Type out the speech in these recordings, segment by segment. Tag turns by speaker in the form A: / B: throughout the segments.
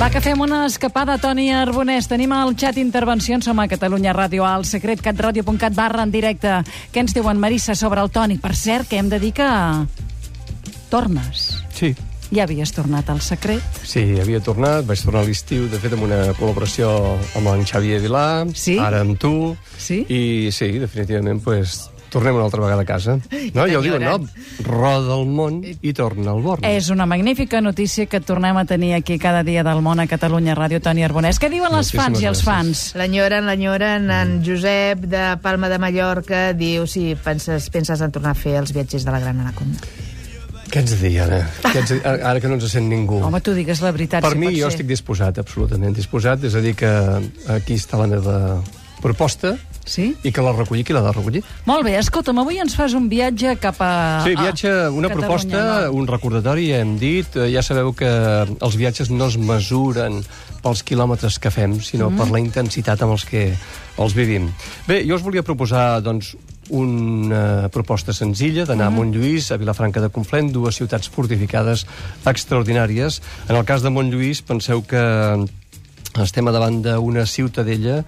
A: Va, que fem una escapada, Toni Arbonès. Tenim al xat intervencions, som a Catalunya Ràdio, al secretcatradio.cat barra en directe. Què ens diuen, Marissa, sobre el Toni? Per cert, que hem de dir que tornes.
B: Sí,
A: Ja havies tornat al secret.
B: sí, havia tornat, vaig tornar a l'estiu, de fet, amb una col·laboració amb en Xavier Vilà,
A: Sí?
B: ara amb tu,
A: Sí?
B: i sí, definitivament, pues, tornem una altra vegada a casa. No, ja ho diuen, no? Roda el món i torna al Born.
A: És una magnífica notícia que tornem a tenir aquí cada dia del món a Catalunya Ràdio, Toni Arbonès. Què diuen les fans i els
B: gràcies.
A: fans?
C: L'enyoren, l'enyoren. En Josep de Palma de Mallorca diu si penses, penses en tornar a fer els viatgers de la Gran Anaconda.
B: Què ets de dir, ara? Què dir? Ara que no ens sent ningú.
A: Home, tu digues la veritat,
B: per
A: si
B: mi,
A: pot
B: jo
A: ser.
B: estic disposat, absolutament disposat, és a dir, que aquí està la meva proposta
A: Sí?
B: i que la recolli qui l'ha de recollir.
A: Molt bé, escolta'm, avui ens fas un viatge cap a...
B: Sí, viatge, una
A: Catalunya
B: proposta,
A: Nord.
B: un recordatori, ja hem dit. Eh, Ja sabeu que els viatges no es mesuren pels quilòmetres que fem, sinó mm. per la intensitat amb els que els vivim. Bé, jo us volia proposar, doncs, una proposta senzilla d'anar a Montlluís, a Vilafranca de Conflent, dues ciutats fortificades extraordinàries. En el cas de Montlluís, penseu que estem a davant d'una ciutadella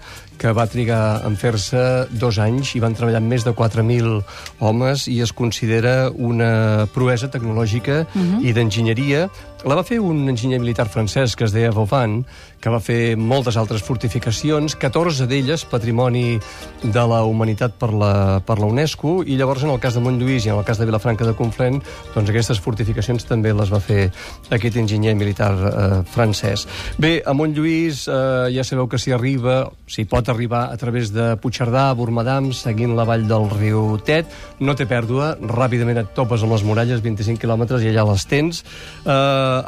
B: que va trigar en fer-se dos anys i van treballar més de 4.000 homes i es considera una proesa tecnològica i d'enginyeria. La va fer un enginyer militar francès que es deia Vauban, que va fer moltes altres fortificacions, 14 d'elles patrimoni de la humanitat per la, per la UNESCO, i llavors en el cas de Montlluís i en el cas de Vilafranca de Conflent, doncs aquestes fortificacions també les va fer aquest enginyer militar eh, francès. Bé, a Montlluís eh, ja sabeu que s'hi arriba, s'hi pot arribar a través de Puigcerdà, Bormadam, seguint la vall del riu Tet, no té pèrdua, ràpidament et topes amb les muralles, 25 quilòmetres, i allà les tens. Eh,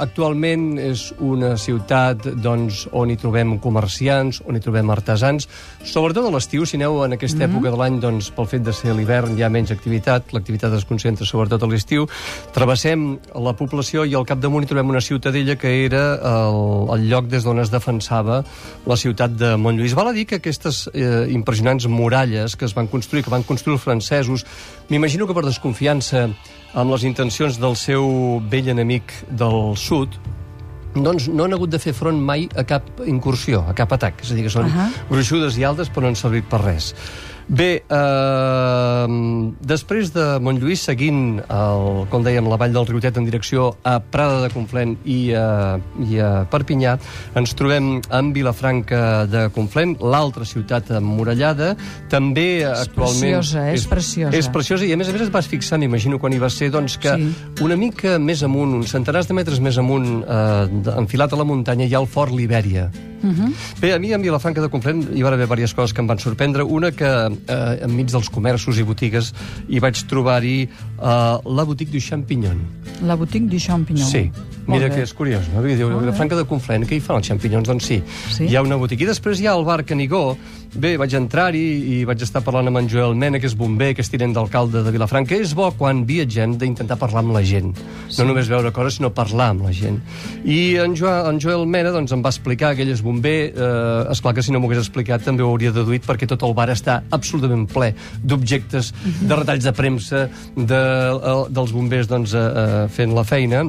B: actualment és una ciutat doncs, on hi trobem comerciants, on hi trobem artesans, sobretot a l'estiu, si aneu en aquesta època de l'any, doncs, pel fet de ser l'hivern hi ha menys activitat, l'activitat es concentra sobretot a l'estiu, travessem la població i al capdamunt hi trobem una ciutadella que era el, el lloc des d'on es defensava la ciutat de Montlluís. Val a dir que aquestes eh, impressionants muralles que es van construir, que van construir els francesos, m'imagino que per desconfiança amb les intencions del seu vell enemic del sud, doncs no han hagut de fer front mai a cap incursió, a cap atac. És a dir, que són uh. -huh. gruixudes i altes però no han servit per res. Bé, eh, després de Montlluís, seguint, el, com dèiem, la vall del Riutet en direcció a Prada de Conflent i a, i a Perpinyà, ens trobem en Vilafranca de Conflent, l'altra ciutat emmurallada, també actualment...
A: preciosa, és preciosa.
B: És preciosa, i a més a més et vas fixar, m'imagino quan hi va ser, doncs que
A: Sí.
B: una mica més amunt, uns centenars de metres més amunt, eh, enfilat a la muntanya, hi ha el Fort Libèria. Uh -huh. Bé, a mi en Vilafranca de Conflent hi va haver diverses coses que em van sorprendre. Una que eh, enmig dels comerços i botigues hi vaig trobar-hi eh, la boutique du champignon.
A: La boutique du champignon.
B: Sí.
A: Molt
B: Mira
A: bé.
B: que és curiós, no? Vull dir, Vilafranca de Conflent, què hi fan els xampinyons? Doncs sí,
A: Sí?
B: hi ha una botiga. I després hi ha el bar Canigó. Bé, vaig entrar-hi i vaig estar parlant amb en Joel Mena, que és bomber, que és tinent d'alcalde de Vilafranca. És bo, quan viatgem, d'intentar parlar amb la gent. Sí. No només veure coses, sinó parlar amb la gent. I en, jo, en Joel Mena doncs, em va explicar que ell és bomber. Eh, esclar que si no m'ho hagués explicat també ho hauria deduït perquè tot el bar està absolutament ple d'objectes, de retalls de premsa, de, eh, dels bombers doncs, eh, eh, fent la feina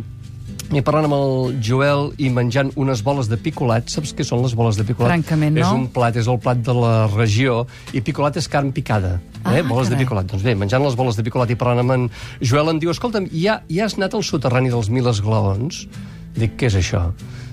B: i parlant amb el Joel i menjant unes boles de picolat. Saps què són les boles de picolat?
A: Francament, no.
B: És un plat, és el plat de la regió, i picolat és carn picada.
A: Ah,
B: eh? Boles
A: carai.
B: de picolat. Doncs bé, menjant les boles de picolat i parlant amb en Joel em diu, escolta'm, ja, ja has anat al soterrani dels Mil Esglaons? Dic, què és això?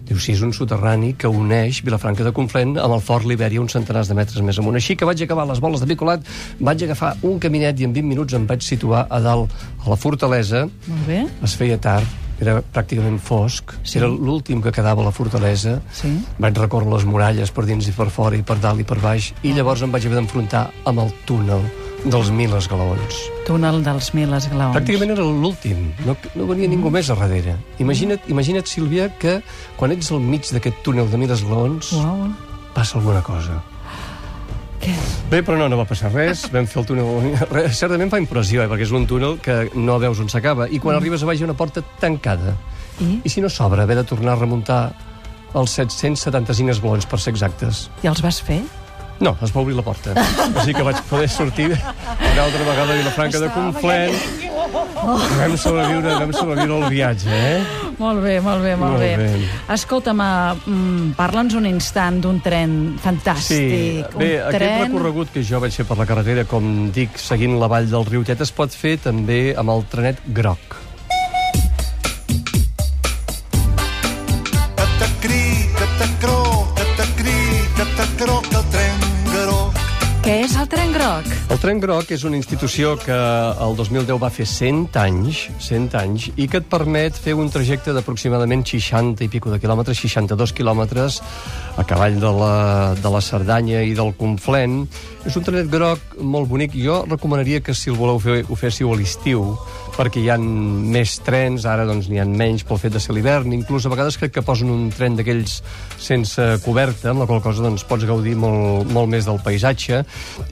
B: Diu, sí, és un soterrani que uneix Vilafranca de Conflent amb el Fort Libèria uns centenars de metres més amunt. Així que vaig acabar les boles de picolat, vaig agafar un caminet i en 20 minuts em vaig situar a dalt, a la fortalesa,
A: Molt bé.
B: es feia tard, era pràcticament fosc,
A: Sí.
B: era l'últim que quedava a la fortalesa.
A: Sí.
B: Vaig recórrer les muralles per dins i per fora i per dalt i per baix, i llavors em vaig haver d'enfrontar amb el túnel dels mil esglaons.
A: Túnel dels mil esglaons.
B: Pràcticament era l'últim, no, no venia ningú més a darrere. Imagina't, imagina't, Sílvia, que quan ets al mig d'aquest túnel de mil esglaons
A: Uau.
B: passa alguna cosa.
A: Què?
B: Bé, però no, no va passar res. Vam fer el túnel... Res, certament fa impressió, eh, perquè és un túnel que no veus on s'acaba. I quan arribes a baix hi ha una porta tancada.
A: I?
B: I si no s'obre, haver de tornar a remuntar els 775 esglaons, per ser exactes.
A: I els vas fer?
B: No, es va obrir la porta. Així que vaig poder sortir una altra vegada a Vilafranca de Conflent Vam sobreviure, vam sobreviure el viatge, eh?
A: Molt bé, molt bé, molt,
B: Molt
A: bé.
B: bé.
A: Escolta'm, uh, mm, parla'ns un instant d'un tren fantàstic.
B: Sí, bé,
A: un
B: aquest
A: tren...
B: recorregut que jo vaig fer per la carretera, com dic, seguint la vall del riu Tet, es pot fer també amb el trenet groc.
A: És el tren groc?
B: El tren groc és una institució que el 2010 va fer 100 anys, 100 anys, i que et permet fer un trajecte d'aproximadament 60 i pico de quilòmetres, 62 quilòmetres, a cavall de la, de la Cerdanya i del Conflent. És un trenet groc molt bonic. Jo recomanaria que, si el voleu fer, ho féssiu a l'estiu, perquè hi ha més trens, ara doncs n'hi ha menys pel fet de ser l'hivern, inclús a vegades crec que posen un tren d'aquells sense coberta, amb la qual cosa doncs, pots gaudir molt, molt més del paisatge,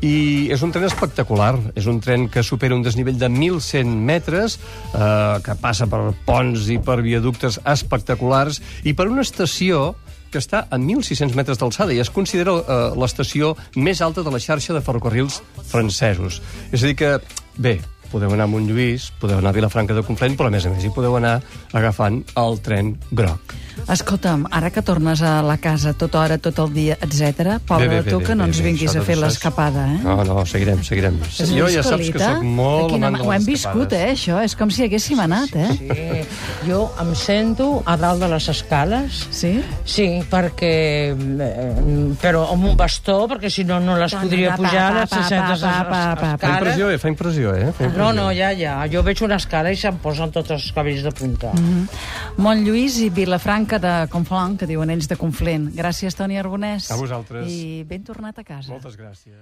B: i és un tren espectacular, és un tren que supera un desnivell de 1.100 metres, eh, que passa per ponts i per viaductes espectaculars, i per una estació que està a 1.600 metres d'alçada i es considera eh, l'estació més alta de la xarxa de ferrocarrils francesos. És a dir que, bé, podeu anar a Montlluís, podeu anar a Vilafranca de Conflent, però a més a més hi podeu anar agafant el tren groc.
A: Escolta'm, ara que tornes a la casa tota hora, tot el dia, etc, pobre
B: Bé, bé,
A: de tu
B: bé,
A: que no
B: bé,
A: ens
B: bé,
A: vinguis a fer l'escapada, eh?
B: No, no, seguirem, seguirem.
A: És
B: jo ja saps que sóc molt
A: quina
B: amant
A: ma-
B: de
A: Ho hem viscut, eh, això? És com si haguéssim anat, eh?
D: Sí, jo em sento a dalt de les escales.
A: Sí?
D: Sí, perquè... Eh, però amb un bastó, perquè si no, no les podria pujar
A: pa,
D: les
A: pa,
D: 600
A: pa, pa, pa, pa.
B: Fa
D: escales.
B: impressió, eh? Fa impressió, eh? Fa
D: No,
B: impressió.
D: no, ja, ja. Jo veig una escala i se'm posen tots els cabells de punta.
A: Montlluís i Vilafranca de Conflent, que diuen ells de Conflent. Gràcies, Toni Arbonès.
B: A vosaltres.
A: I ben tornat a casa.
B: Moltes gràcies.